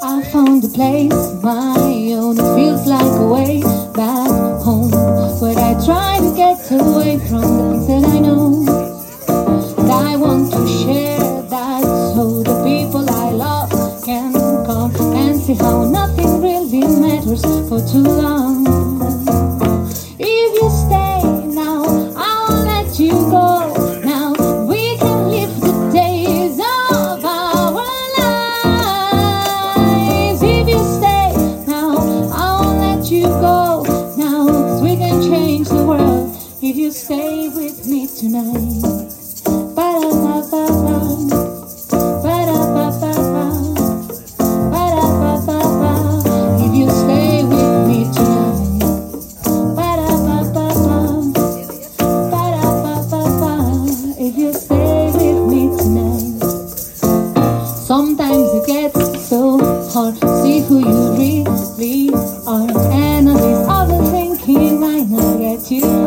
I found a place my own. It feels like a way back home. But I try to get away from the things that I know. And I want to share that so the people I love can come and see how nothing really matters for too long. If you stay with me tonight. Ba-da-ba-ba-ba. Ba-da-ba-ba-ba. Ba-da-ba-ba-ba. If you stay with me tonight. Ba-da-ba-ba-ba. Ba-da-ba-ba-ba. If you stay with me tonight. Sometimes it gets so hard see who you really are. You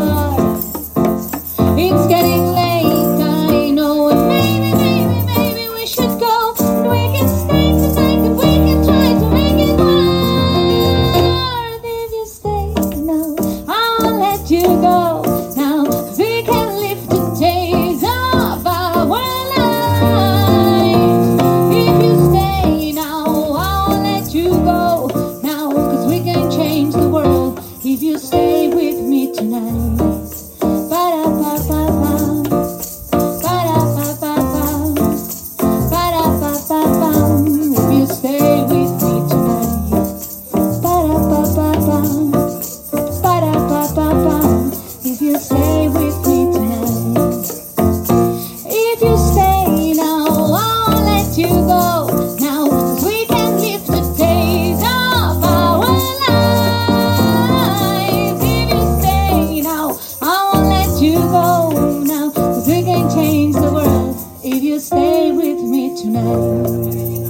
stay with me tonight. If you stay with me you stay with me tonight.